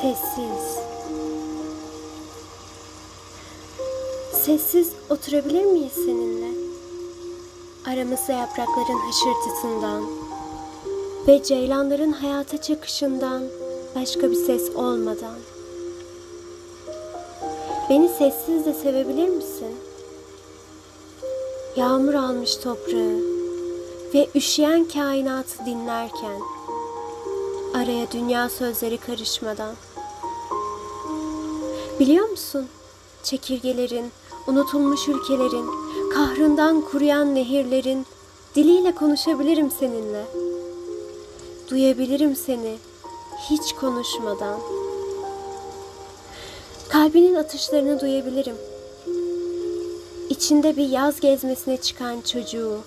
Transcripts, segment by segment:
Sessiz. Sessiz oturabilir miyiz seninle? Aramızda yaprakların hışırtısından ve ceylanların hayata çakışından başka bir ses olmadan. Beni sessiz de sevebilir misin? Yağmur almış toprağı ve üşüyen kainatı dinlerken araya dünya sözleri karışmadan. Biliyor musun? Çekirgelerin, unutulmuş ülkelerin, kahrından kuruyan nehirlerin diliyle konuşabilirim seninle. Duyabilirim seni hiç konuşmadan. Kalbinin atışlarını duyabilirim. İçinde bir yaz gezmesine çıkan çocuğu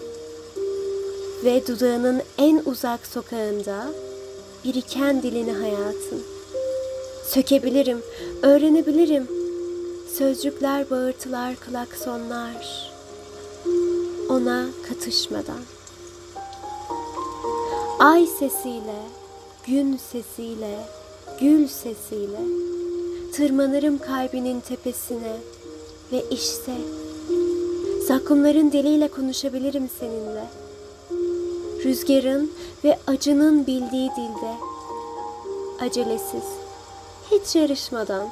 ve dudağının en uzak sokağında biriken dilini hayatın. Sökebilirim, öğrenebilirim. Sözcükler, bağırtılar, klaksonlar. Ona katışmadan. Ay sesiyle, gün sesiyle, gül sesiyle tırmanırım kalbinin tepesine ve işte zakkumların diliyle konuşabilirim seninle. Rüzgarın ve acının bildiği dilde. Acelesiz, hiç yarışmadan.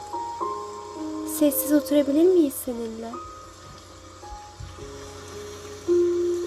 Sessiz oturabilir miyiz seninle?